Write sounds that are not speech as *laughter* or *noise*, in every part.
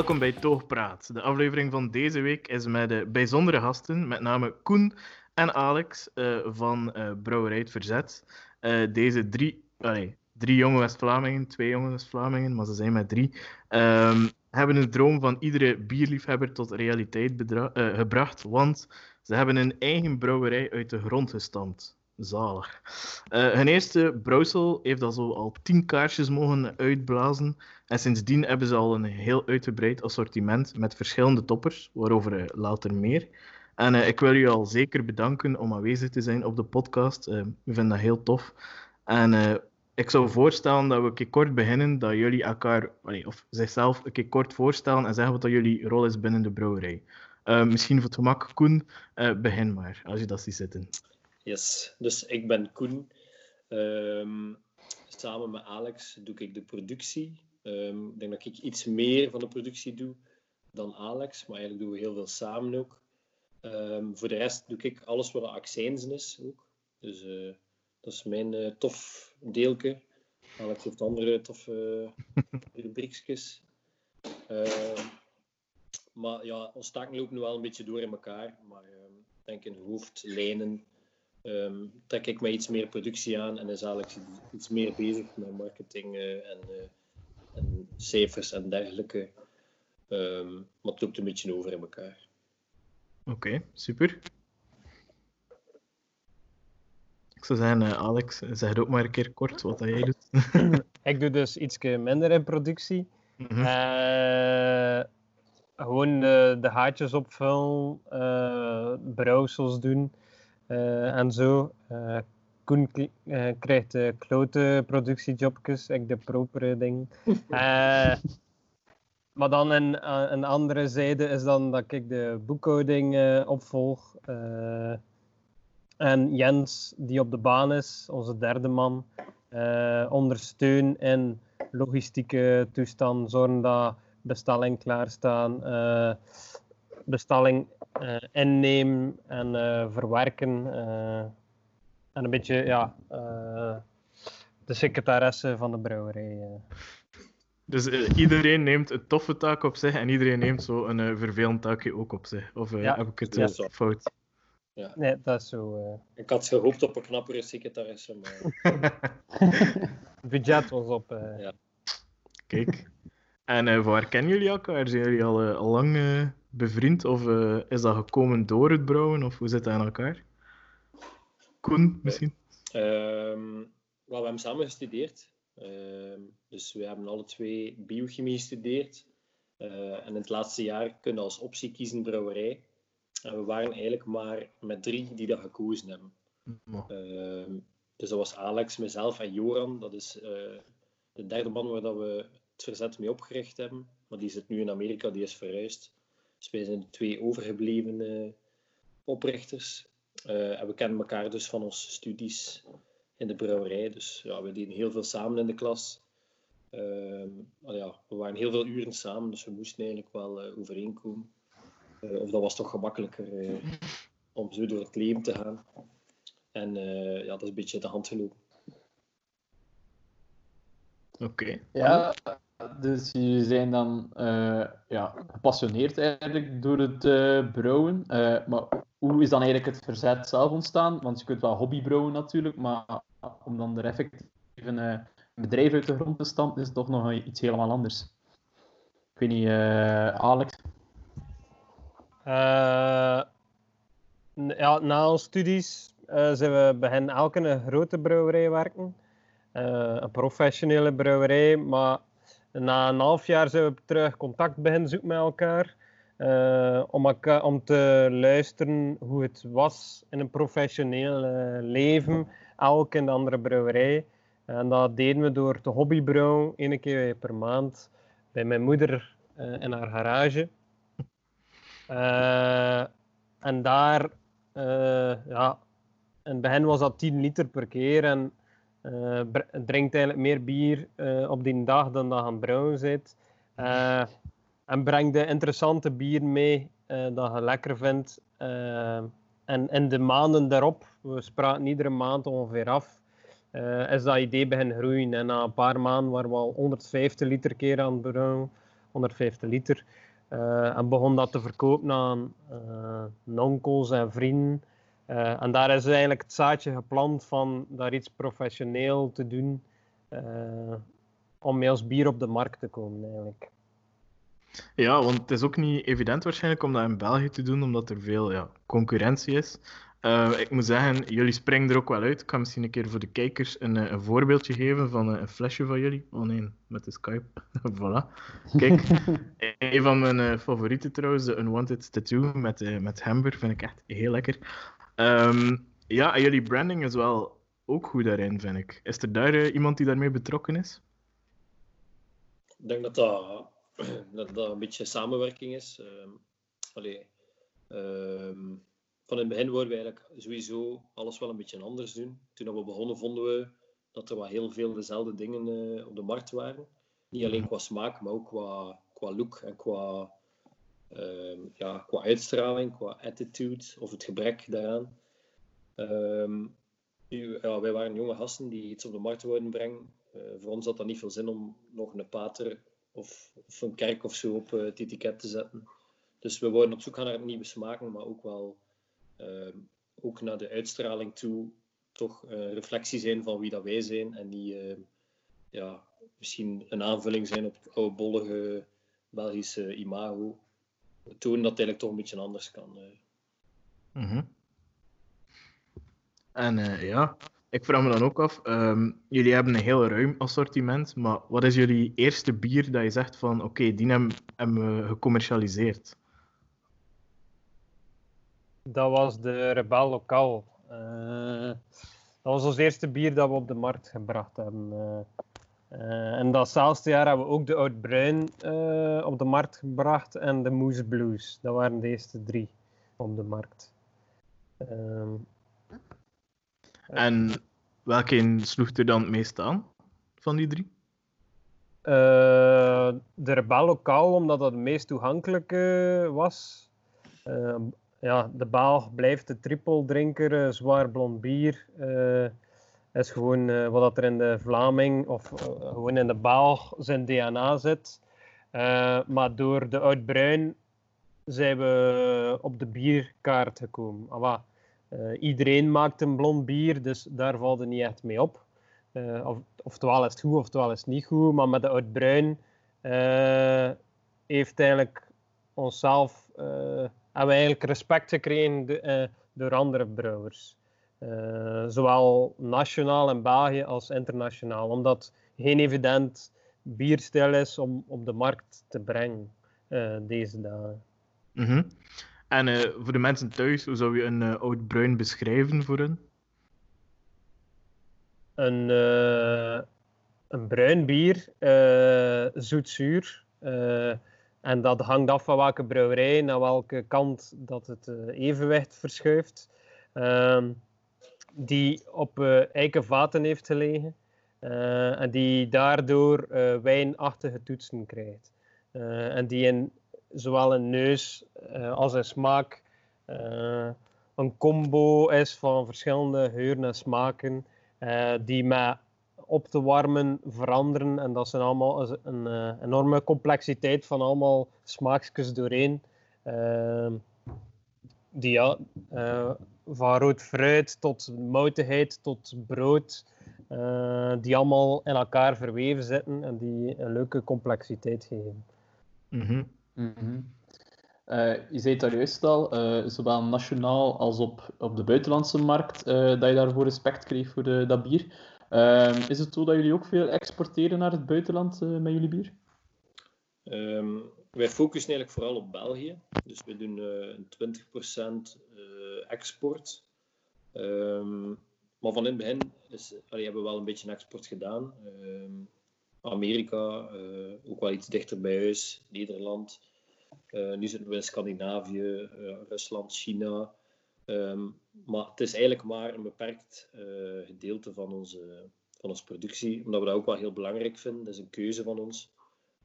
welkom bij Toogpraat. De aflevering van deze week is met uh, bijzondere gasten, met name Koen en Alex uh, van uh, Brouwerij het Verzet. deze drie, allee, drie jonge West-Vlamingen, twee jonge West-Vlamingen, maar ze zijn met drie, um, hebben een droom van iedere bierliefhebber tot realiteit gebracht, want ze hebben een eigen brouwerij uit de grond gestampt. Zalig. Uh, hun eerste brouwsel heeft al zo al tien kaarsjes mogen uitblazen. En sindsdien hebben ze al een heel uitgebreid assortiment met verschillende toppers, waarover uh, later meer. En uh, ik wil jullie al zeker bedanken om aanwezig te zijn op de podcast. we vinden dat heel tof. En ik zou voorstellen dat we een keer kort beginnen, dat jullie elkaar, of zichzelf een keer kort voorstellen en zeggen wat dat jullie rol is binnen de brouwerij. misschien voor het gemak, Koen, begin maar, als je dat ziet zitten. Yes, dus ik ben Koen. Um, samen met Alex doe ik de productie. Um, ik denk dat ik iets meer van de productie doe dan Alex, maar eigenlijk doen we heel veel samen ook. Um, voor de rest doe ik alles wat de accijnzen is ook. Dus uh, dat is mijn uh, tof deelke. Alex heeft andere toffe *laughs* rubriekjes. maar ja, ons taken lopen nu wel een beetje door in elkaar. Maar ik denk in hoofdlijnen um, trek ik mij iets meer productie aan en is Alex iets meer bezig met marketing uh, en, uh, en, cijfers en dergelijke. Um, maar het loopt een beetje over in elkaar. Oké, okay, super. Ik zou zeggen, uh, Alex, zeg ook maar een keer kort wat jij doet. *laughs* ik doe dus iets minder in productie. Mm -hmm. gewoon de, de haartjes opvullen, brouwsels doen. Uh, en zo. Uh, Koen uh, krijgt de klote productiejobjes, ik de propere ding. *laughs* maar dan een, een andere zijde is dan dat ik de boekhouding opvolg. en Jens, die op de baan is, onze derde man, ondersteun in logistieke toestand, zorgen dat bestelling klaarstaan, bestelling uh, innemen en uh, verwerken. Uh, en een beetje ja, de secretaresse van de brouwerij. Dus iedereen neemt een toffe taak op zich en iedereen neemt zo een vervelend taakje ook op zich. Of ja, heb ik het ja, fout? Ja. Nee, dat is zo. Ik had gehoopt op een knappere secretaresse, maar. *laughs* budget was op. Ja. Kijk. En waar kennen jullie elkaar? Zijn jullie al, al lang bevriend? Of uh, is dat gekomen door het brouwen? Of hoe zit dat in elkaar? Koen, misschien? Um, well, we hebben samen gestudeerd. Uh, dus we hebben alle twee biochemie gestudeerd. Uh, en in het laatste jaar kunnen we als optie kiezen brouwerij. En we waren eigenlijk maar met drie die dat gekozen hebben. Uh, dus dat was Alex, mezelf en Joran. Dat is de derde man waar dat we het verzet mee opgericht hebben. Maar die zit nu in Amerika, die is verhuisd. Dus wij zijn de twee overgebleven oprichters. Uh, en we kennen elkaar dus van onze studies in de brouwerij. Dus ja, we deden heel veel samen in de klas. Uh, ja, we waren heel veel uren samen, dus we moesten eigenlijk wel uh, overeenkomen. Uh, of dat was toch gemakkelijker om zo door het leven te gaan. En ja, dat is een beetje de hand gelopen. Oké. Ja, dus jullie zijn dan uh, ja, gepassioneerd eigenlijk door het uh, brouwen. Uh, maar hoe is dan eigenlijk het verzet zelf ontstaan? Want je kunt wel hobbybrouwen natuurlijk, maar om dan er effectief een bedrijf uit de grond te stampen, is het toch nog iets helemaal anders. Ik weet niet, Alex? ja, na onze studies zijn we beginnen elke een grote brouwerij werken. Een professionele brouwerij, maar na een half jaar zijn we terug contact beginnen zoeken met elkaar. Uh, om, elkaar, om te luisteren hoe het was in een professioneel leven, elk in de andere brouwerij. En dat deden we door te hobbybrouwen, één keer per maand, bij mijn moeder uh, in haar garage. en daar, ja, in het begin was dat 10 liter per keer. En uh, drinkt eigenlijk meer bier uh, op die dag dan dat aan brouwen zit. Uh, en brengt de interessante bier mee dat je lekker vindt. en in de maanden daarop, we spraken iedere maand ongeveer af, is dat idee beginnen groeien. En na een paar maanden waren we al 150 liter keer aan het brouwen. 150 liter. en begon dat te verkopen aan onkels en vrienden. En daar is eigenlijk het zaadje geplant van daar iets professioneel te doen om mee als bier op de markt te komen eigenlijk. Ja, want het is ook niet evident waarschijnlijk om dat in België te doen, omdat er veel ja, concurrentie is. Uh, ik moet zeggen, jullie springen er ook wel uit. Ik ga misschien een keer voor de kijkers een, eh, een voorbeeldje geven van een, een flesje van jullie. Oh nee, met de Skype. *laughs* voilà. Kijk, *laughs* een van mijn uh, favorieten trouwens, de Unwanted Tattoo met, uh, met Hamburg, vind ik echt heel lekker. Um, ja, en jullie branding is wel ook goed daarin, vind ik. Is er daar iemand die daarmee betrokken is? Ik denk dat dat *clears throat* dat een beetje samenwerking is. Allee, um, van in het begin wilden we eigenlijk sowieso alles wel een beetje anders doen. Toen we begonnen vonden we dat er wel heel veel dezelfde dingen uh, op de markt waren. Niet alleen qua smaak, maar ook qua, qua look en qua, um, ja, qua uitstraling, qua attitude of het gebrek daaraan. Nu, ja, wij waren jonge gasten die iets op de markt wilden brengen. Uh, voor ons had dat niet veel zin om nog een pater of, of een kerk of zo op eh, het etiket te zetten. Dus we worden op zoek gaan naar nieuwe smaken, maar ook wel uh, ook naar de uitstraling toe toch een reflectie zijn van wie dat wij zijn en niet ja, misschien een aanvulling zijn op het oude bollige Belgische imago. We tonen dat eigenlijk toch een beetje anders kan. Mm -hmm. En ja, ik vraag me dan ook af, um, jullie hebben een heel ruim assortiment, maar wat is jullie eerste bier dat je zegt van oké, okay, die hebben, hebben we gecommercialiseerd? Dat was de Rebel Lokaal. Uh, dat was ons eerste bier dat we op de markt gebracht hebben. Uh, en datzelfde jaar hebben we ook de Oud Bruin op de markt gebracht en de Moose Blues. Dat waren de eerste drie op de markt. Ehm, en welke sloeg er dan het meest aan van die drie? Uh, de Rebel lokaal, omdat dat het meest toegankelijk was. Uh, ja, de Baal blijft de triple drinker, uh, zwaar blond bier. Is gewoon wat er in de Vlaming of gewoon in de Baal zijn DNA zit. maar door de oud-bruin zijn we op de bierkaart gekomen. Ah, iedereen maakt een blond bier, dus daar valt het niet echt mee op. Of, oftewel is het goed, oftewel is niet goed. Maar met de oud bruin uh, heeft eigenlijk onszelf hebben we eigenlijk respect gekregen door andere brouwers. Zowel nationaal in België als internationaal. Omdat geen evident bierstijl is om op de markt te brengen deze dagen. Mm -hmm. En uh, voor de mensen thuis, hoe zou je een uh, oud bruin beschrijven voor hen? Een, uh, een bruin bier, zoet-zuur. en dat hangt af van welke brouwerij, naar welke kant dat het evenwicht verschuift. Die op eiken vaten heeft gelegen. en die daardoor wijnachtige toetsen krijgt. en die in zowel een neus uh, als een smaak uh, een combo is van verschillende geuren en smaken uh, die met op te warmen veranderen. En dat zijn allemaal een, een enorme complexiteit van allemaal smaakjes doorheen. die ja, van rood fruit tot moutigheid tot brood. die allemaal in elkaar verweven zitten en die een leuke complexiteit geven. Mm -hmm. Mm uh, je zei het daar juist al, uh, zowel nationaal als op, op de buitenlandse markt, uh, dat je daarvoor respect kreeg voor de, dat bier. Ehm, is het zo dat jullie ook veel exporteren naar het buitenland met jullie bier? Um, wij focussen eigenlijk vooral op België. Dus we doen een 20% export. Um, maar van in het begin is, hebben we wel een beetje export gedaan. Amerika, ook wel iets dichter bij huis, Nederland. Nu zitten we in Scandinavië, Rusland, China. Um, maar het is eigenlijk maar een beperkt gedeelte van onze, van onze productie, omdat we dat ook wel heel belangrijk vinden. Dat is een keuze van ons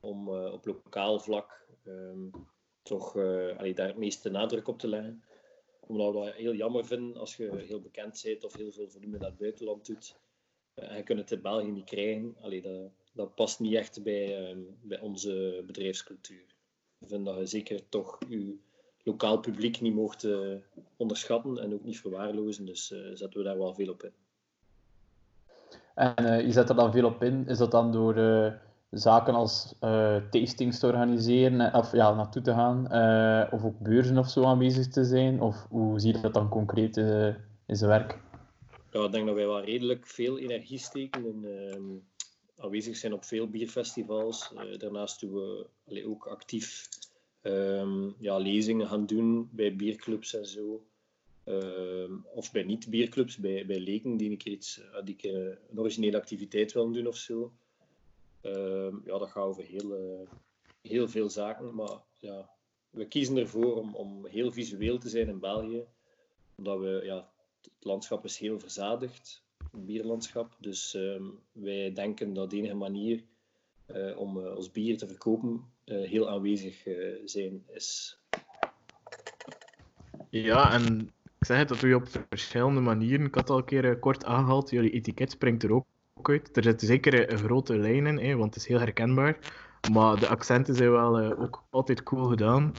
om op lokaal vlak um, toch allee, daar het meeste nadruk op te leggen. Omdat we dat heel jammer vinden als je heel bekend bent of heel veel volume naar het buitenland doet. en je kunt het in België niet krijgen. Allee, dat, dat past niet echt bij, ehm, bij onze bedrijfscultuur. Ik vind dat je zeker toch je lokaal publiek niet mocht eh, onderschatten en ook niet verwaarlozen. Dus zetten we daar wel veel op in. En je zet er dan veel op in. Is dat dan door zaken als tastings te organiseren of ja, naartoe te gaan? of ook beurzen of zo aanwezig te zijn? Of hoe zie je dat dan concreet in zijn werk? Ja, ik denk dat wij wel redelijk veel energie steken in ehm, aanwezig zijn op veel bierfestivals. daarnaast doen we ook actief um, ja, lezingen gaan doen bij bierclubs en zo. Um, of bij niet-bierclubs, bij, bij leken die, ik iets, die een originele activiteit willen doen of zo. Um, ja, dat gaat over heel, uh, heel veel zaken. Maar ja, we kiezen ervoor om, om heel visueel te zijn in België. Omdat we, ja, het landschap is heel verzadigd, het bierlandschap. Dus um, wij denken dat de enige manier uh, om uh, ons bier te verkopen heel aanwezig zijn is. Ja, en ik zeg het, dat doe je op verschillende manieren. Ik had al een keer kort aangehaald, jullie etiket springt er ook uit. Er zit zeker een grote lijn in, want het is heel herkenbaar. Maar de accenten zijn wel ook altijd cool gedaan.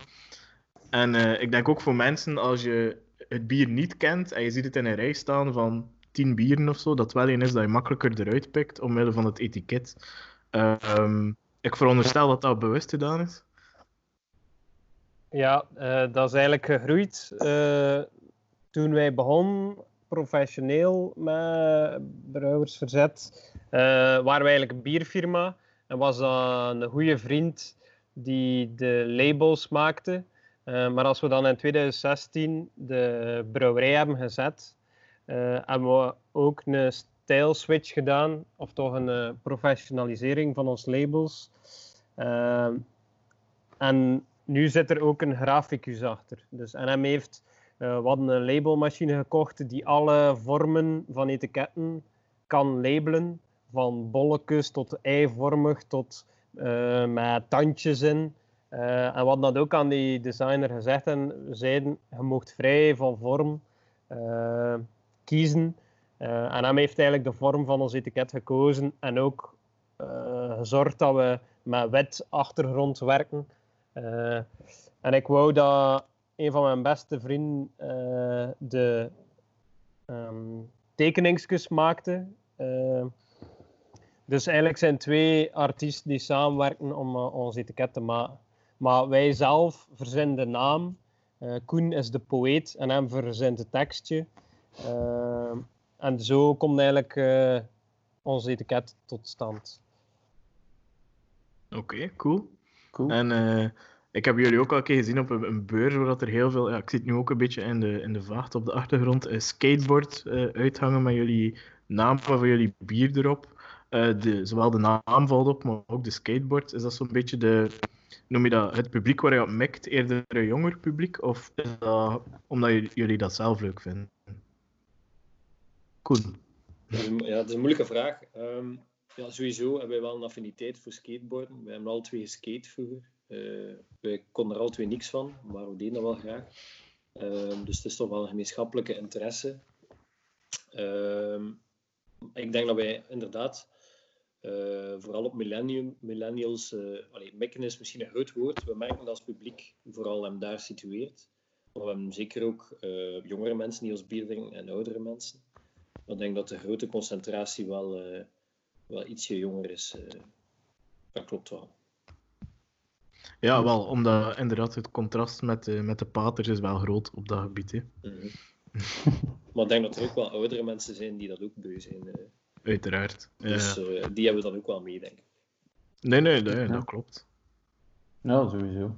En ik denk ook voor mensen, als je het bier niet kent en je ziet het in een rij staan van tien bieren of zo, dat wel een is dat je makkelijker eruit pikt omwille van het etiket. Um, ik veronderstel dat dat bewust gedaan is. Ja, dat is eigenlijk gegroeid toen wij begonnen professioneel met Brouwersverzet. Uh, waren wij eigenlijk een bierfirma en was dat een goede vriend die de labels maakte. maar als we dan in 2016 de brouwerij hebben gezet, hebben we ook een stijlswitch gedaan, of toch een professionalisering van ons labels. En nu zit er ook een graficus achter. Dus NM heeft uh, wat een labelmachine gekocht die alle vormen van etiketten kan labelen. Van bolletjes tot eivormig tot uh, met tandjes in. Uh, en wat dat ook aan die designer gezegd en zeiden, je mocht vrij van vorm kiezen. En hem heeft eigenlijk de vorm van ons etiket gekozen en ook gezorgd dat we met wit achtergrond werken. En ik wou dat een van mijn beste vrienden de um, tekeningsjes maakte. dus eigenlijk zijn twee artiesten die samenwerken om ons etiket te maken. Maar wij zelf verzinnen de naam. Koen is de poëet en hem verzint het tekstje. En zo komt eigenlijk uh, ons etiket tot stand. Oké, okay, cool. cool. En uh, ik heb jullie ook al een keer gezien op een, beurs waar er heel veel, ja, ik zit nu ook een beetje in de, in de vaart op de achtergrond, een skateboard uh, uithangen met jullie naam van jullie bier erop. de, zowel de naam valt op, maar ook de skateboard. Is dat zo'n beetje de, noem je dat, het publiek waar je op mikt, eerder een jonger publiek? Of is dat omdat jullie dat zelf leuk vinden? Koen? Ja, dat is een moeilijke vraag. Um, ja, sowieso hebben wij wel een affiniteit voor skateboarden. We hebben al twee geskate vroeger. Uh, wij konden er al twee niks van, maar we deden dat wel graag. Um, dus het is toch wel een gemeenschappelijke interesse. Um, ik denk dat wij inderdaad, uh, vooral op millennium, millennials, uh, allee, mikken is misschien een groot woord. We merken dat als publiek vooral hem daar situeert. Maar we hebben zeker ook jongere mensen die ons bier drinken en oudere mensen ik denk dat de grote concentratie wel, wel ietsje jonger is. Dat klopt wel. Ja, wel, omdat inderdaad het contrast met de, met de paters is wel groot op dat gebied. Hè. Mm -hmm. *laughs* maar ik denk dat er ook wel oudere mensen zijn die dat ook beu zijn. Uh. Uiteraard. Dus die hebben we dan ook wel mee, denk ik. Nee, nee, nee ja. dat klopt. Nou, sowieso.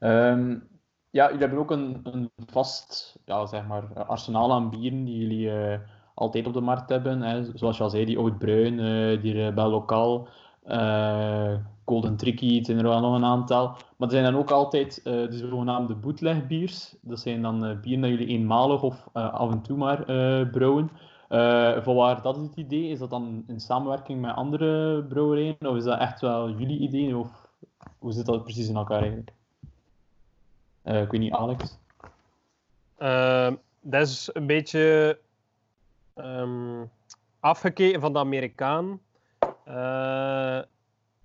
Um, ja, jullie hebben ook een, een vast ja, zeg maar, arsenaal aan bieren die jullie altijd op de markt hebben. Hè. Zoals je al zei, die Oud Bruin, uh, die uh, Bel Lokaal, Golden Tricky, het zijn er wel nog een aantal. Maar er zijn dan ook altijd de zogenaamde bootlegbiers. Dat zijn dan bieren dat jullie eenmalig of af en toe maar brouwen. voor waar dat is het idee? Is dat dan in samenwerking met andere brouwerijen? Of is dat echt wel jullie idee? Of hoe zit dat precies in elkaar eigenlijk? ik weet niet, Alex? dat is een beetje um, afgekeken van de Amerikaan. Uh,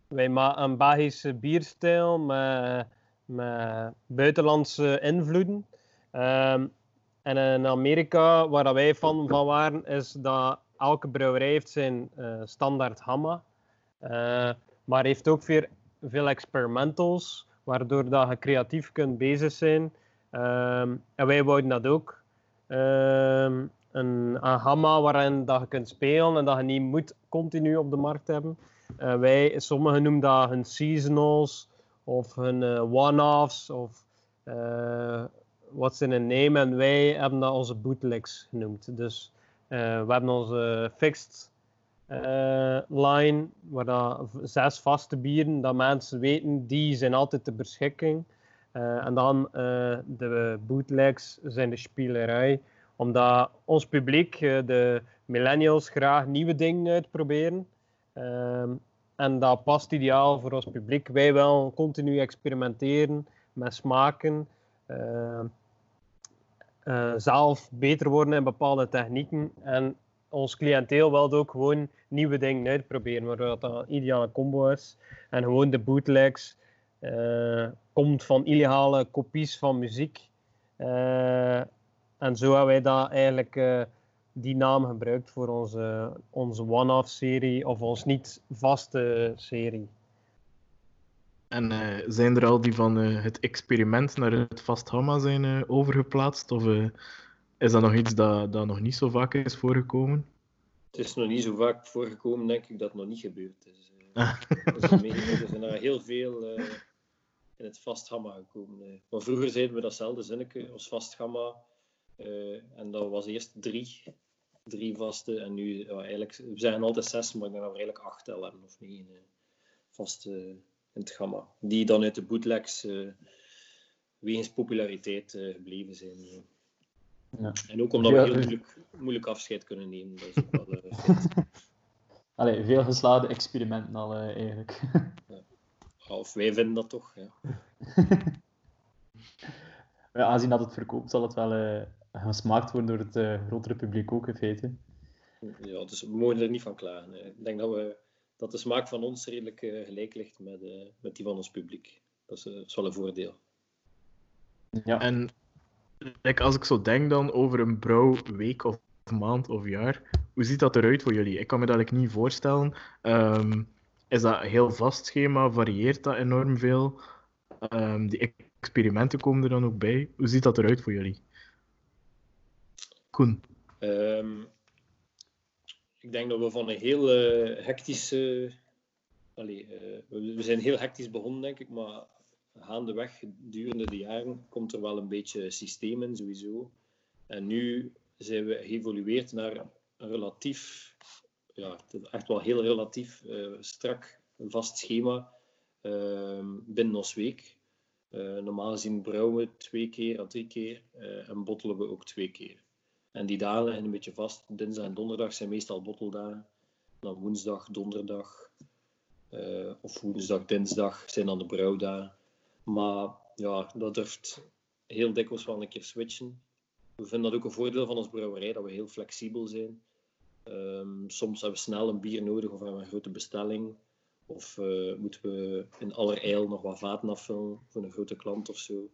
wij maken een Belgische bierstijl met, met buitenlandse invloeden. Um, en in Amerika, waar wij van, van waren, is dat elke brouwerij heeft zijn uh, standaard hamma. Uh, maar heeft ook veel, veel experimentals, waardoor dat je creatief kunt bezig zijn. Um, en wij wouden dat ook. Um, een, een hamma waarin dat je kunt spelen en dat je niet moet continu op de markt hebben. Uh, wij, sommigen noemen dat hun seasonals of hun uh, one-offs of uh, wat ze in nemen. En wij hebben dat onze bootlegs genoemd. Dus we hebben onze fixed line, waar dat zes vaste bieren, dat mensen weten, die zijn altijd ter beschikking. en dan de bootlegs zijn de spielerij omdat ons publiek, de millennials, graag nieuwe dingen uitproberen. Um, en dat past ideaal voor ons publiek. Wij willen continu experimenteren met smaken. Uh, uh, zelf beter worden in bepaalde technieken. En ons cliënteel wil ook gewoon nieuwe dingen uitproberen, waardoor dat een ideale combo is. En gewoon de bootlegs uh, komt van illegale kopies van muziek. En zo hebben wij dat eigenlijk die naam gebruikt voor onze, onze one-off serie of ons niet vaste serie. En uh, zijn er al die van uh, het experiment naar het vast hamma zijn uh, overgeplaatst? Of is dat nog iets dat, dat nog niet zo vaak is voorgekomen? Het is nog niet zo vaak voorgekomen, denk ik, dat het nog niet gebeurd is. Ah. er zijn er heel veel in het vast hamma gekomen. Maar vroeger zeiden we datzelfde zinnetje als vast hamma. En dat was eerst drie drie vaste. En nu, ja, eigenlijk, we zijn altijd zes, maar ik denk dat we eigenlijk acht hebben of negen uh, vaste in het gamma. Die dan uit de bootlegs wegens populariteit gebleven zijn. Ja. En ook omdat we heel moeilijk, moeilijk afscheid kunnen nemen. Dat is ook wel, *laughs* Allee, veel geslaagde experimenten al eigenlijk. *laughs* ja. Of wij vinden dat toch, ja. *laughs* ja aangezien dat het verkoopt, zal het wel gesmaakt worden door het uh, grotere publiek ook in feite. Ja, dus we mogen er niet van klagen. Ik denk dat, we, dat de smaak van ons redelijk uh, gelijk ligt met, uh, met die van ons publiek. Dat is, is wel een voordeel. Ja. En like, als ik zo denk dan over een brouwweek of maand of jaar, hoe ziet dat eruit voor jullie? Ik kan me dat like, niet voorstellen. Um, is dat een heel vast schema? Varieert dat enorm veel? Um, die experimenten komen er dan ook bij. Hoe ziet dat eruit voor jullie? Um, ik denk dat we van een heel uh, hectische... Uh, we zijn heel hectisch begonnen, denk ik, maar gaandeweg, gedurende de jaren, komt er wel een beetje systeem in, sowieso. En nu zijn we geëvolueerd naar een relatief, ja, echt wel heel relatief uh, strak, vast schema uh, binnen ons week. Uh, normaal gezien brouwen we twee keer drie keer en bottelen we ook twee keer. En die dagen een beetje vast. Dinsdag en donderdag zijn meestal botteldagen. Dan woensdag, donderdag uh, of woensdag, dinsdag zijn dan de brouwdagen. Maar ja, dat durft heel dikwijls wel een keer switchen. We vinden dat ook een voordeel van ons brouwerij, dat we heel flexibel zijn. Um, soms hebben we snel een bier nodig of hebben we een grote bestelling. Of uh, moeten we in allerijl nog wat vaten afvullen voor een grote klant of zo.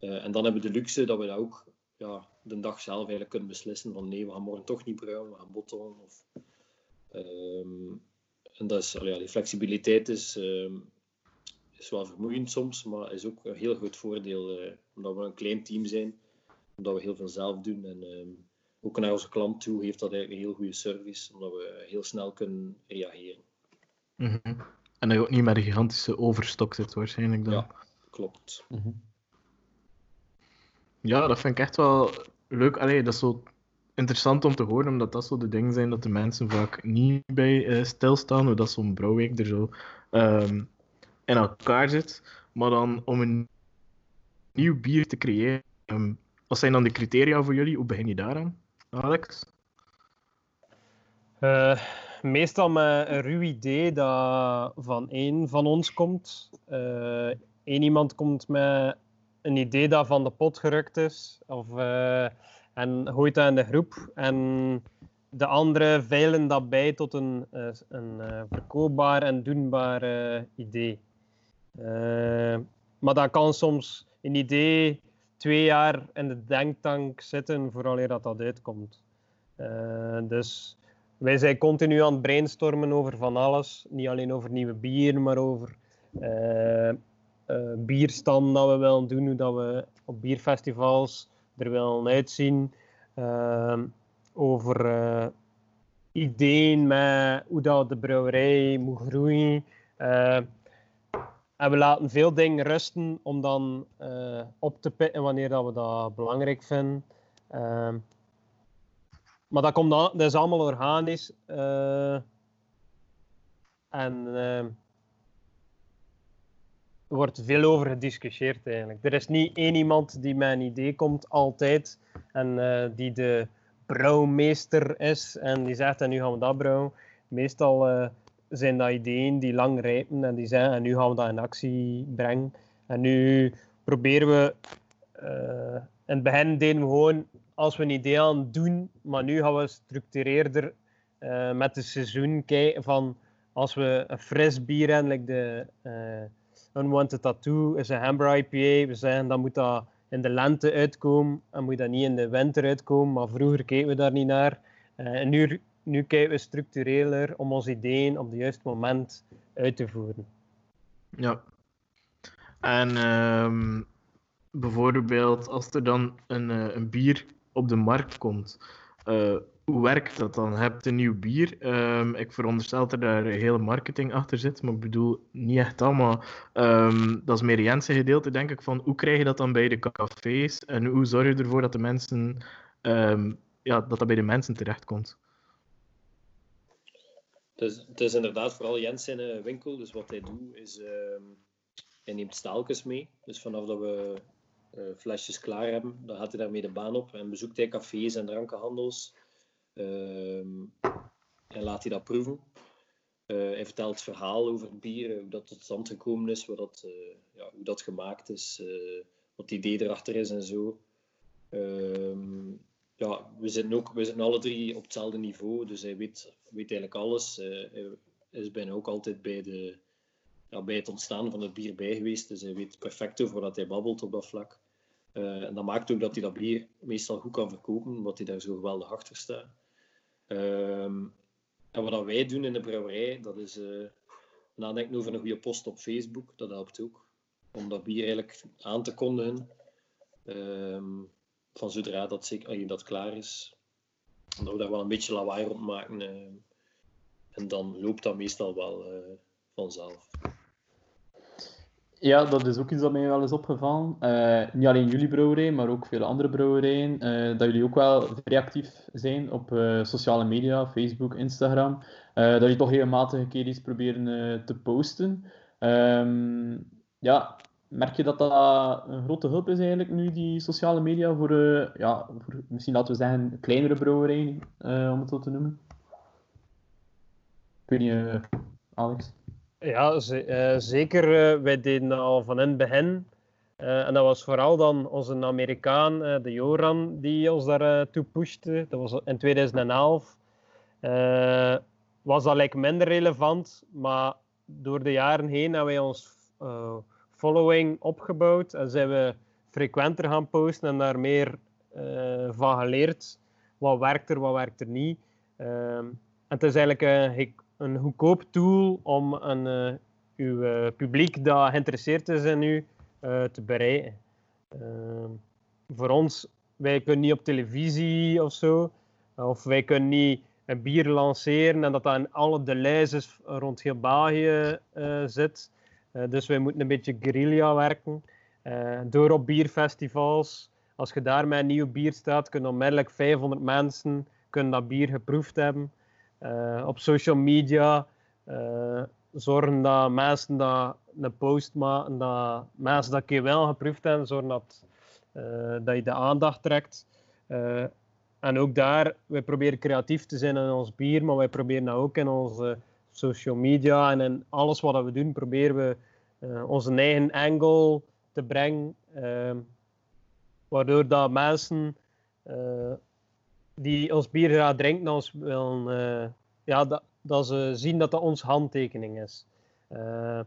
Uh, en dan hebben we de luxe dat we dat ook ja, de dag zelf eigenlijk kunnen beslissen van nee, we gaan morgen toch niet brouwen, we gaan bottelen. Of, um, en dat is, ja, die flexibiliteit is, um, is wel vermoeiend soms, maar is ook een heel groot voordeel. Uh, omdat we een klein team zijn, omdat we heel veel zelf doen. En um, ook naar onze klant toe heeft dat eigenlijk een heel goede service, omdat we heel snel kunnen reageren. Mm -hmm. En dat je ook niet met een gigantische overstok zit waarschijnlijk dan. Ja, klopt. Mm -hmm. Ja, dat vind ik echt wel leuk. Allee, dat is zo interessant om te horen, omdat dat zo de dingen zijn dat de mensen vaak niet bij uh, stilstaan, hoe dat zo'n brouwweek er zo um, in elkaar zit. Maar dan om een nieuw bier te creëren, um, wat zijn dan de criteria voor jullie? Hoe begin je daaraan, Alex? Uh, meestal met een ruw idee dat van één van ons komt. Eén iemand komt met een idee dat van de pot gerukt is. Of, uh, en gooit dat in de groep. En de anderen veilen dat bij tot een, uh, een uh, verkoopbaar en doenbaar idee. maar dat kan soms een idee twee jaar in de denktank zitten vooral dat dat uitkomt. dus wij zijn continu aan het brainstormen over van alles. Niet alleen over nieuwe bier, maar over bierstand dat we willen doen, hoe dat we op bierfestivals er willen uitzien over uh, ideeën met hoe dat de brouwerij moet groeien. Uh, en we laten veel dingen rusten om dan uh, op te pitten wanneer dat we dat belangrijk vinden. maar dat, komt dan, dat is allemaal organisch. en er wordt veel over gediscussieerd eigenlijk. Er is niet één iemand die met een idee komt altijd en die de brouwmeester is en die zegt en nu gaan we dat brouwen. Meestal uh, zijn dat ideeën die lang rijpen en die zeggen en nu gaan we dat in actie brengen. En nu proberen we, uh, in het begin deden we gewoon als we een idee aan doen, maar nu gaan we structureerder met het seizoen kijken van als we een fris bier hebben, de Unwanted Tattoo is een Amber IPA, we zeggen dan moet dat in de lente uitkomen en moet dat niet in de winter uitkomen. Maar vroeger keken we daar niet naar. Uh, en nu, nu kijken we structureler om onze ideeën op het juiste moment uit te voeren. Ja. En um, bijvoorbeeld als er dan een, uh, een bier op de markt komt, uh, hoe werkt dat dan? Je hebt een nieuw bier. Um, ik veronderstel dat er hele marketing achter zit, maar ik bedoel niet echt allemaal. Um, dat is meer Jensen gedeelte, denk ik, van hoe krijg je dat dan bij de cafés en hoe zorg je ervoor dat de mensen, um, ja, dat dat bij de mensen terechtkomt? Is, het is inderdaad vooral Jens in winkel, dus wat hij doet is, hij neemt staaltjes mee. Dus vanaf dat we uh, flesjes klaar hebben, dan gaat hij daarmee de baan op en bezoekt hij cafés en drankenhandels Ehm, en laat hij dat proeven. Uh, hij vertelt het verhaal over het bier, hoe dat tot stand gekomen is, wat dat, uh, ja, hoe dat gemaakt is, uh, wat het idee erachter is en zo. Ehm, ja, we zitten, ook, we zitten alle drie op hetzelfde niveau, dus hij weet, weet eigenlijk alles. hij is bijna ook altijd bij, de, ja, bij het ontstaan van het bier bij geweest, dus hij weet perfect over wat hij babbelt op dat vlak. en dat maakt ook dat hij dat bier meestal goed kan verkopen, omdat hij daar zo geweldig achter staat. Um, en wat wij doen in de brouwerij, dat is uh, nadenken over een goede post op Facebook. Dat helpt ook. Om dat bier eigenlijk aan te kondigen. Um, van zodra dat, zeker, dat klaar is. Dat we daar wel een beetje lawaai rond maken. Uh, en dan loopt dat meestal wel uh, vanzelf. Ja, dat is ook iets dat mij wel is opgevallen. Uh, niet alleen jullie brouwerij, maar ook veel andere brouwerijen. Uh, dat jullie ook wel vrij actief zijn op uh, sociale media, Facebook, Instagram. dat jullie toch regelmatig een keer iets proberen te posten. Um, ja, merk je dat dat een grote hulp is eigenlijk nu, die sociale media, voor, ja, voor misschien laten we zeggen kleinere brouwerijen, om het zo te noemen? Ik weet Alex? Ja, uh, zeker. Uh, wij deden al van in het begin. Uh, en dat was vooral dan onze Amerikaan, de Joran, die ons daar toe pushte. Dat was in 2011. was dat like minder relevant, maar door de jaren heen hebben wij ons following opgebouwd en zijn we frequenter gaan posten en daar meer van geleerd. Wat werkt er, wat werkt er niet. en het is eigenlijk een goedkoop tool om een, uh, uw uh, publiek dat geïnteresseerd is in u uh, te bereiken. Ehm, voor ons, wij kunnen niet op televisie of zo, of wij kunnen niet een bier lanceren en dat dat in alle de lijstjes rond heel België zit. dus wij moeten een beetje guerrilla werken. door op bierfestivals, als je daar met een nieuw bier staat, kunnen onmiddellijk 500 mensen kunnen dat bier geproefd hebben. Uh, op social media uh, zorgen dat mensen dat een post maken, dat mensen dat keer wel geproefd hebben, zorgen dat, uh, dat je de aandacht trekt. en ook daar, wij proberen creatief te zijn in ons bier, maar wij proberen dat ook in onze social media en in alles wat we doen, proberen we onze eigen angle te brengen, waardoor dat mensen die ons bier graag drinken, ons willen, eh, ja, dat, dat ze zien dat dat onze handtekening is. Eh,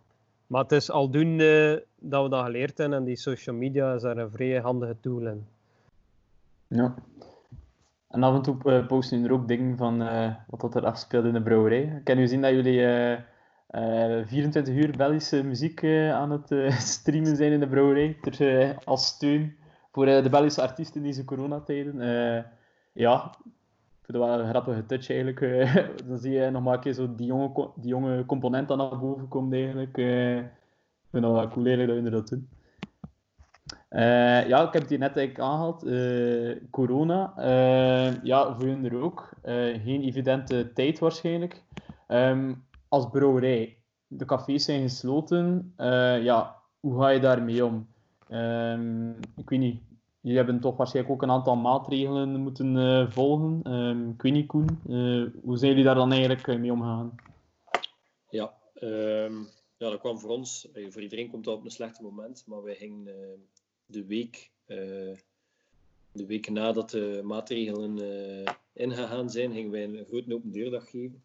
maar het is aldoende dat we dat geleerd hebben en die social media is daar een vrij handige tool in. Ja. En af en toe eh, posten jullie er ook dingen van wat dat er afspeelt in de brouwerij. Ik kan u zien dat jullie eh, eh, 24 uur Belgische muziek aan het *laughs* streamen zijn in de brouwerij. Ter, als steun voor de Belgische artiesten in deze coronatijden. Ja, ik vind het wel een grappige touch eigenlijk. eh. *laughs* dan zie je nog maar een keer zo die jonge, die jonge component dan naar boven komt eigenlijk. eh. ik vind het wel cool dat jullie dat doen. Eh, ja, ik heb hier net eigenlijk aangehaald. eh, corona. Ja, voor jullie er ook. Geen evidente tijd waarschijnlijk. Ehm, als brouwerij, de cafés zijn gesloten. Ja, hoe ga je daarmee om? Ehm, ik weet niet. Jullie hebben toch waarschijnlijk ook een aantal maatregelen moeten eh, volgen. Ehm, ik weet niet, Koen. eh, hoe zijn jullie daar dan eigenlijk eh, mee omgegaan? Ja, ehm, ja, dat kwam voor ons. Voor iedereen komt dat op een slecht moment. Maar wij gingen de week, de week nadat de maatregelen ingegaan zijn, gingen wij een grote open deurdag geven.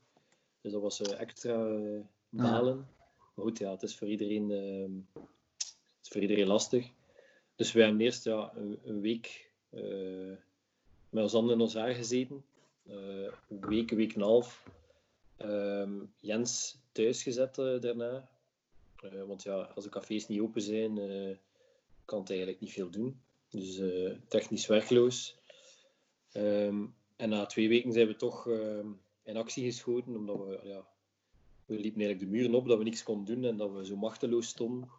Dus dat was extra eh, balen. Maar goed, ja, het is voor iedereen, ehm, het is voor iedereen lastig. Dus wij hebben eerst ja, een, week eh, met ons handen in ons haar gezeten. Eh, week, week en half. Ehm, Jens thuis gezet eh, daarna. Want ja, als de cafés niet open zijn, kan het eigenlijk niet veel doen. Dus technisch werkloos. Ehm, en na twee weken zijn we toch ehm, in actie geschoten, omdat we, ja, we liepen eigenlijk de muren op dat we niks konden doen en dat we zo machteloos stonden.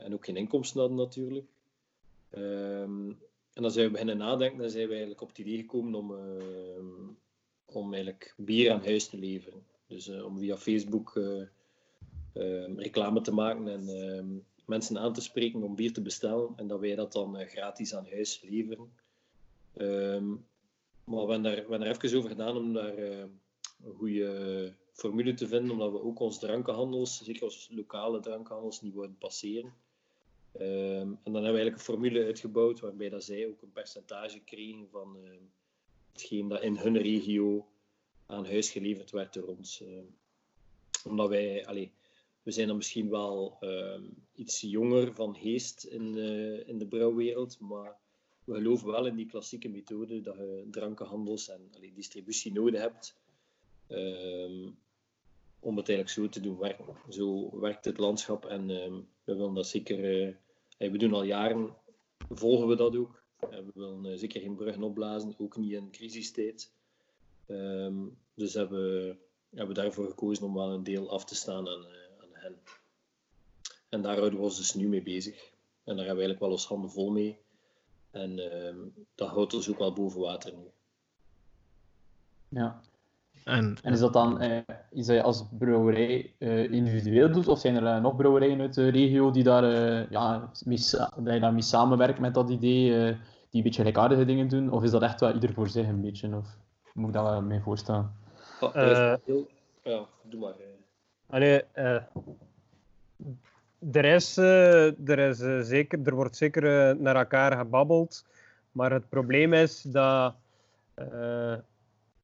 En ook geen inkomsten hadden natuurlijk. Ehm, en dan zijn we beginnen nadenken en zijn we eigenlijk op het idee gekomen om, ehm, om eigenlijk bier aan huis te leveren. Dus eh, om via Facebook eh, ehm, reclame te maken en mensen aan te spreken om bier te bestellen en dat wij dat dan eh, gratis aan huis leveren. Ehm, maar we hebben daar, daar even over gedaan om daar een goede formule te vinden, omdat we ook onze drankenhandels, zeker onze lokale drankenhandels, niet wilden passeren. Ehm, en dan hebben we eigenlijk een formule uitgebouwd waarbij dat zij ook een percentage kregen van ehm, hetgeen dat in hun regio aan huis geleverd werd door ons. Ehm, omdat wij, we zijn dan misschien wel iets jonger van geest in, eh, in de brouwwereld, maar we geloven wel in die klassieke methode dat je drankenhandels en distributie nodig hebt om het eigenlijk zo te doen werken. Zo werkt het landschap en we willen dat zeker, eh, we doen al jaren, volgen we dat ook. En we willen eh, zeker geen bruggen opblazen, ook niet in crisistijd. Ehm, dus hebben we hebben we daarvoor gekozen om wel een deel af te staan aan, eh, aan hen. En daar houden we ons dus nu mee bezig. En daar hebben we eigenlijk wel ons handen vol mee. En ehm, dat houdt ons ook wel boven water nu. Ja. En, En is dat dan eh, iets dat je als brouwerij eh, individueel doet? Of zijn er nog brouwerijen uit de regio die daar, eh, ja, mee, dat je daarmee samenwerkt met dat idee, eh, die een beetje gelijkaardige dingen doen? Of is dat echt wel ieder voor zich een beetje? Of hoe moet ik dat wel mee voorstellen? Is Eh. heel- Ja, doe maar. Allee, eh, er, is, eh, er, is, zeker, er wordt zeker naar elkaar gebabbeld. Maar het probleem is dat eh,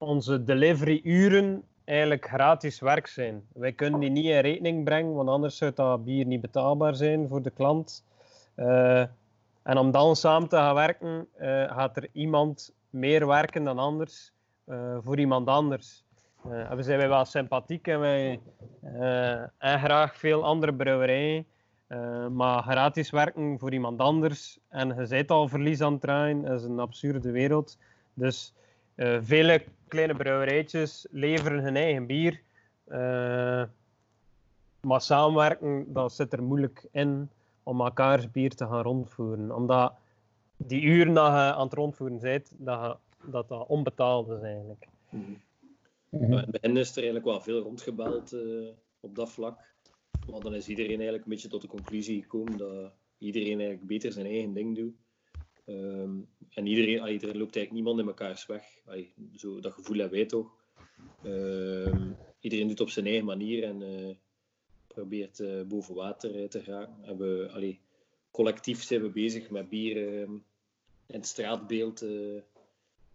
onze delivery-uren eigenlijk gratis werk zijn. Wij kunnen die niet in rekening brengen, want anders zou dat bier niet betaalbaar zijn voor de klant. Eh, en om dan samen te gaan werken, eh, gaat er iemand meer werken dan anders eh, voor iemand anders. En we zijn wel sympathiek en wij en graag veel andere brouwerijen. Maar gratis werken voor iemand anders en je bent al verlies aan het draaien, dat is een absurde wereld. Dus eh, vele kleine brouwerijtjes leveren hun eigen bier. Eh, maar samenwerken, dat zit er moeilijk in om elkaars bier te gaan rondvoeren. Omdat die uren dat je aan het rondvoeren bent, dat je- dat, dat onbetaald is eigenlijk. Ja, in het begin is er eigenlijk wel veel rondgebeld eh, op dat vlak. Maar dan is iedereen eigenlijk een beetje tot de conclusie gekomen dat iedereen eigenlijk beter zijn eigen ding doet. Ehm, en iedereen, allee, er loopt eigenlijk niemand in mekaars weg. Allee, zo, dat gevoel hebben wij toch. Ehm, iedereen doet op zijn eigen manier en eh, probeert eh, boven water eh, te geraken. En we, allee, collectief zijn we bezig met bier ehm, in het straatbeeld eh,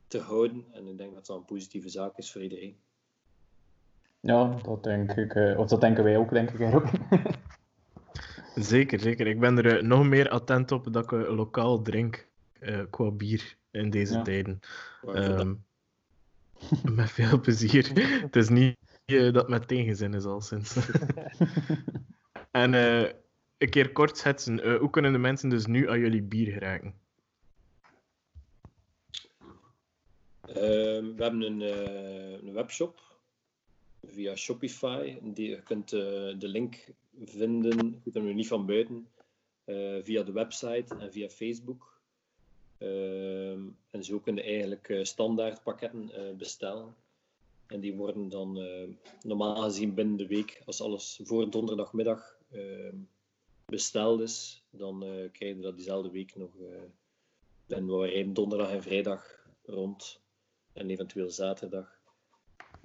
te houden. En ik denk dat dat een positieve zaak is voor iedereen. Ja, dat denk ik. eh, of dat denken wij ook, denk ik. Robin. *laughs* Zeker, zeker. Ik ben er nog meer attent op dat ik lokaal drink eh, qua bier in deze Ja. tijden. Ehm, met veel *laughs* plezier. Het is niet eh, dat met tegenzin is, al sinds. *laughs* en eh, een keer kort schetsen. hoe kunnen de mensen dus nu aan jullie bier geraken? Ehm, we hebben een, een webshop via Shopify. Die, je kunt de link vinden, ik weet hem nu niet van buiten, via de website en via Facebook. Ehm, en zo kun je eigenlijk eh, standaard pakketten eh, bestellen. En die worden dan eh, normaal gezien binnen de week, als alles voor donderdagmiddag ehm, besteld is, dan eh krijg je dat diezelfde week nog. eh en we rijden donderdag en vrijdag rond en eventueel zaterdag.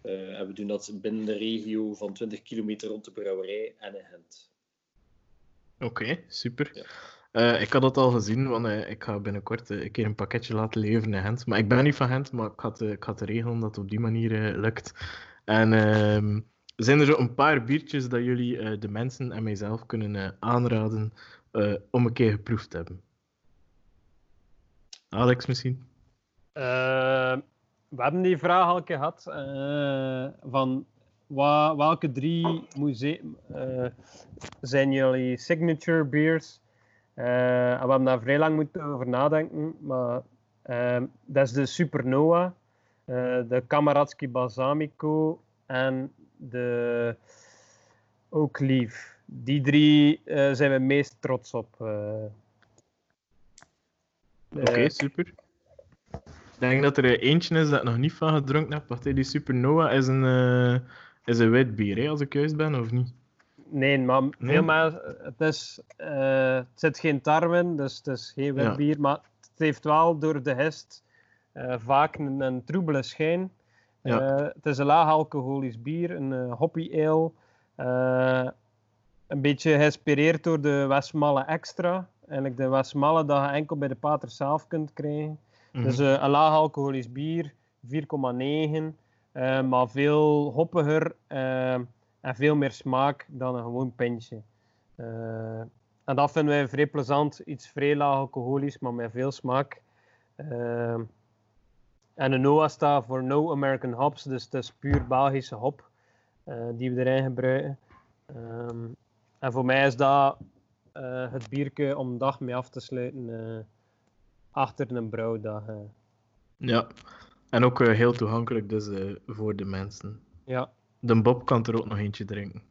En we doen dat binnen de regio van 20 kilometer rond de brouwerij en in Gent. Oké, super. Ja. Eh, ik had dat al gezien, want eh, ik ga binnenkort eh, een keer een pakketje laten leveren in Gent. Maar ik ben niet van Gent, maar ik had, ik had regelen dat het op die manier lukt. En ehm, zijn er zo een paar biertjes dat jullie de mensen en mijzelf kunnen aanraden om een keer geproefd te hebben? Alex misschien? We hebben die vraag al gehad. eh, van welke drie musea zijn jullie signature beers? Eh, we hebben daar vrij lang moeten over nadenken. Maar eh, dat is de Supernova, eh, de Kamaratski Balsamico en de Oak Leaf. Die drie eh, zijn we meest trots op. Oké, super. Ik denk dat er eentje is dat ik nog niet van gedronken heb. Wacht, die Supernova is een, is een wit bier, hè, als ik juist ben, of niet? Nee, maar Nee? veel het, is, eh, het zit geen tarwe in, dus het is geen wit Ja. bier, maar het heeft wel door de hest eh, vaak een, een troebele schijn. Ja. Eh, het is een laag alcoholisch bier, een hoppy ale. een beetje geïnspireerd door de Westmalle Extra. Eigenlijk de Westmalle dat je enkel bij de pater zelf kunt krijgen. Mhm. Dus een laag alcoholisch bier, 4,9. eh, maar veel hoppiger en veel meer smaak dan een gewoon pintje. Eh, en dat vinden wij vrij plezant. Iets vrij laag alcoholisch, maar met veel smaak. Eh, en de NOA staat voor No American Hops, dus het is puur Belgische hop eh, die we erin gebruiken. Ehm, en voor mij is dat het bierke om de dag mee af te sluiten achter een brouwdag. Ja, en ook heel toegankelijk dus voor de mensen. Ja. De Bob kan er ook nog eentje drinken.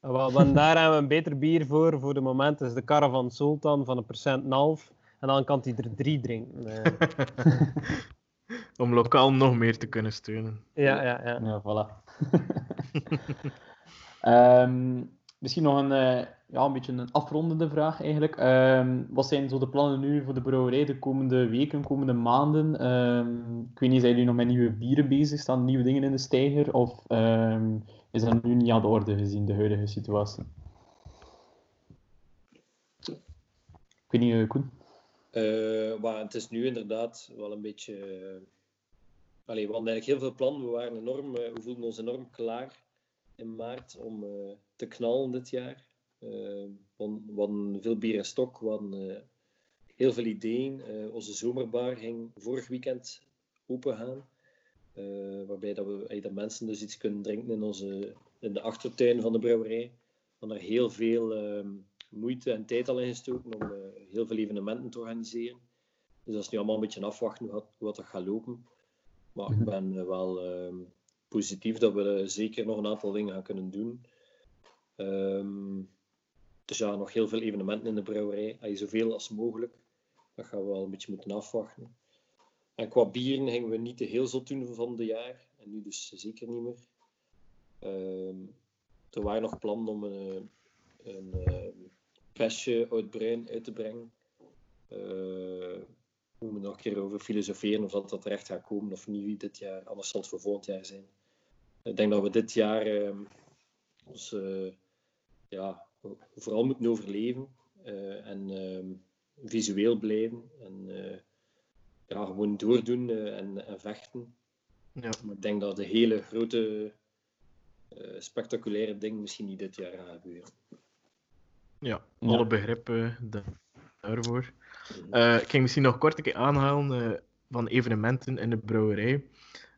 En wel, want daar hebben we een beter bier voor. Voor de moment is de Caravan Sultan van een procent en half. En dan kan hij er drie drinken. eh. *laughs* Om lokaal nog meer te kunnen steunen. ja, ja, ja. Ja, voilà. *laughs* Ehm, misschien nog een, eh, ja, een beetje een afrondende vraag eigenlijk. Ehm, wat zijn zo de plannen nu voor de brouwerij de komende weken, komende maanden? Ehm, ik weet niet, zijn jullie nog met nieuwe bieren bezig? Staan nieuwe dingen in de steiger? Of ehm, is dat nu niet aan de orde gezien, de huidige situatie? Ik weet niet, eh, Koen? Eh, maar het is nu inderdaad wel een beetje. Allee, we hadden eigenlijk heel veel plannen. We, waren enorm, we voelden ons enorm klaar in maart om te knallen dit jaar. Eh, we, hadden, we hadden veel bier in stok, we hadden eh, heel veel ideeën. Eh, onze zomerbar ging vorig weekend open gaan. Eh, waarbij dat, we, eh, dat mensen dus iets kunnen drinken in, onze, in de achtertuin van de brouwerij. We hadden er heel veel ehm, moeite en tijd al in gestoken om eh, heel veel evenementen te organiseren. Dus dat is nu allemaal een beetje afwachten hoe, hoe dat gaat lopen. Maar ik Mhm. ben eh, wel ehm, positief dat we eh, zeker nog een aantal dingen gaan kunnen doen. Ehm, dus ja, nog heel veel evenementen in de brouwerij. Allee, zoveel als mogelijk. Dat gaan we wel een beetje moeten afwachten. En qua bieren gingen we niet te heel zot doen van de jaar. En nu dus zeker niet meer. Ehm, er waren nog plannen om een, een persje uit Bruin uit te brengen. Eh, we moeten nog een keer over filosoferen of dat, dat terecht gaat komen of niet dit jaar. Anders zal het voor volgend jaar zijn. Ik denk dat we dit jaar eh, ja, vooral moeten overleven eh, en ehm, visueel blijven. En eh, ja, gewoon doordoen eh, en, en vechten. Ja. Maar ik denk dat de hele grote, eh, spectaculaire ding misschien niet dit jaar gaat gebeuren. Ja, Ja. alle begrippen da- daarvoor. Eh, ik ging misschien nog kort een keer aanhalen eh, van evenementen in de brouwerij.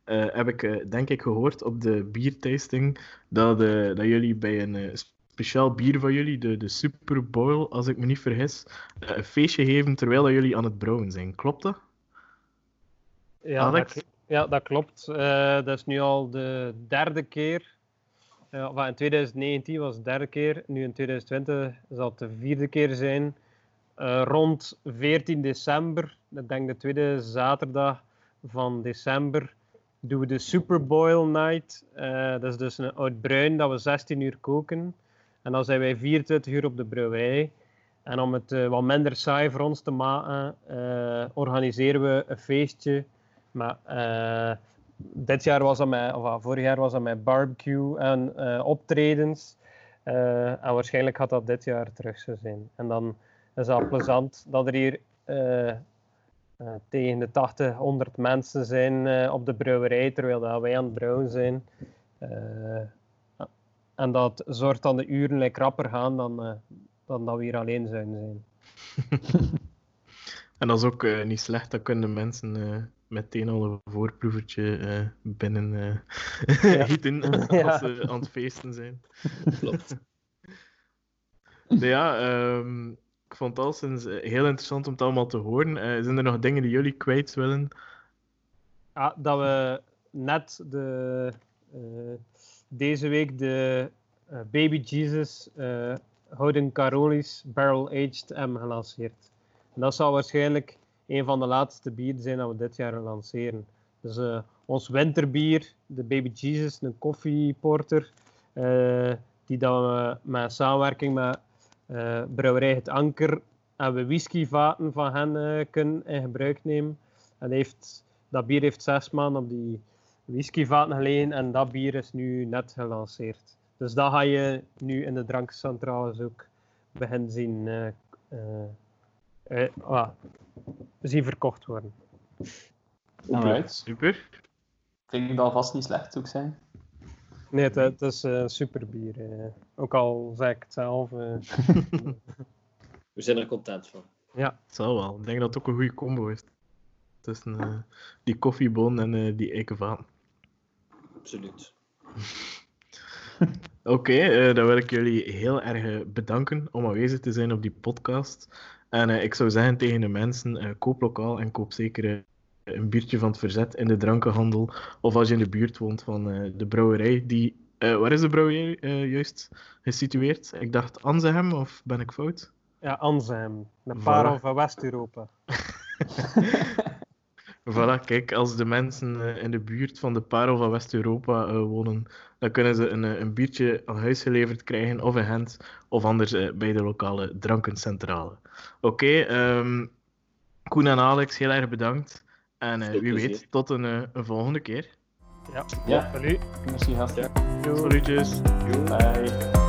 Eh, heb ik, eh, denk ik, gehoord op de biertasting dat, eh, dat jullie bij een eh, speciaal bier van jullie, de, de Super Bowl, als ik me niet vergis, eh, een feestje geven terwijl dat jullie aan het brouwen zijn. Klopt dat? Ja, Alex? Dat, ja, dat klopt. Eh, dat is nu al de derde keer. Enfin, in 2019 was het de derde keer. Nu in 2020 zal het de vierde keer zijn. Eh, rond 14 december, ik denk de tweede zaterdag van december, doen we de Super Boil Night. Eh, dat is dus een oud bruin dat we 16 uur koken. En dan zijn wij 24 uur op de brouwerij. En om het eh, wat minder saai voor ons te maken, eh, organiseren we een feestje. Maar eh, dit jaar was dat met, of ah, vorig jaar was dat met barbecue en optredens. En waarschijnlijk gaat dat dit jaar terug zo zijn. En dan is dat plezant dat er hier tegen de 80, 100 mensen zijn op de brouwerij terwijl dat wij aan het brouwen zijn. En dat zorgt dat de uren like, rapper gaan dan, eh, dan dat we hier alleen zouden zijn. *laughs* En dat is ook eh, niet slecht, dan kunnen mensen eh, meteen al een voorproevertje binnen *laughs* gieten *laughs* als ze aan het feesten zijn. Klopt. Ja, ehm, ik vond het al sinds heel interessant om het allemaal te horen. Zijn er nog dingen die jullie kwijt willen? Ah, dat we net de, deze week de eh, Baby Jesus eh Houden Carolis Barrel Aged M gelanceerd. Dat zal waarschijnlijk een van de laatste bieren zijn dat we dit jaar lanceren. Dus eh, ons winterbier, de Baby Jesus, een koffieporter, die dat we met samenwerking met Brouwerij Het Anker en we whiskyvaten van hen kunnen in gebruik nemen. En heeft, dat bier heeft zes maanden op die whiskyvaten gelegen en dat bier is nu net gelanceerd. Dus dat ga je nu in de drankcentrales ook beginnen zien, eh, eh, eh, ah, zien verkocht worden. Alright. Super. Klinkt alvast niet slecht, zou ik zijn. Nee, het, het is een super bier. eh. Ook al zeg ik het zelf. eh. *laughs* We zijn er content van. ja, Het zal wel. Ik denk dat het ook een goede combo is. Tussen eh, die koffiebon en eh, die eikenvaten. Absoluut. *laughs* Oké, eh, dan wil ik jullie heel erg eh, bedanken om aanwezig te zijn op die podcast. En eh, ik zou zeggen tegen de mensen, eh, koop lokaal en koop zeker een biertje van het verzet in de drankenhandel. Of als je in de buurt woont van eh, de brouwerij. Die, eh, waar is de brouwerij eh, juist gesitueerd? Ik dacht Anzehem, of ben ik fout? ja de Voilà. parel van West-Europa. *laughs* Voilà, kijk, als de mensen eh, in de buurt van de parel van West-Europa eh, wonen, dan kunnen ze een, eh, een biertje aan huis geleverd krijgen, of in Gent, of anders bij de lokale drankencentrale. Oké, ehm, Koen en Alex, heel erg bedankt. En eh, wie weet, tot een, eh, een volgende keer. Ja, Ja. salut. Merci, gasten. Salutjes. Bye.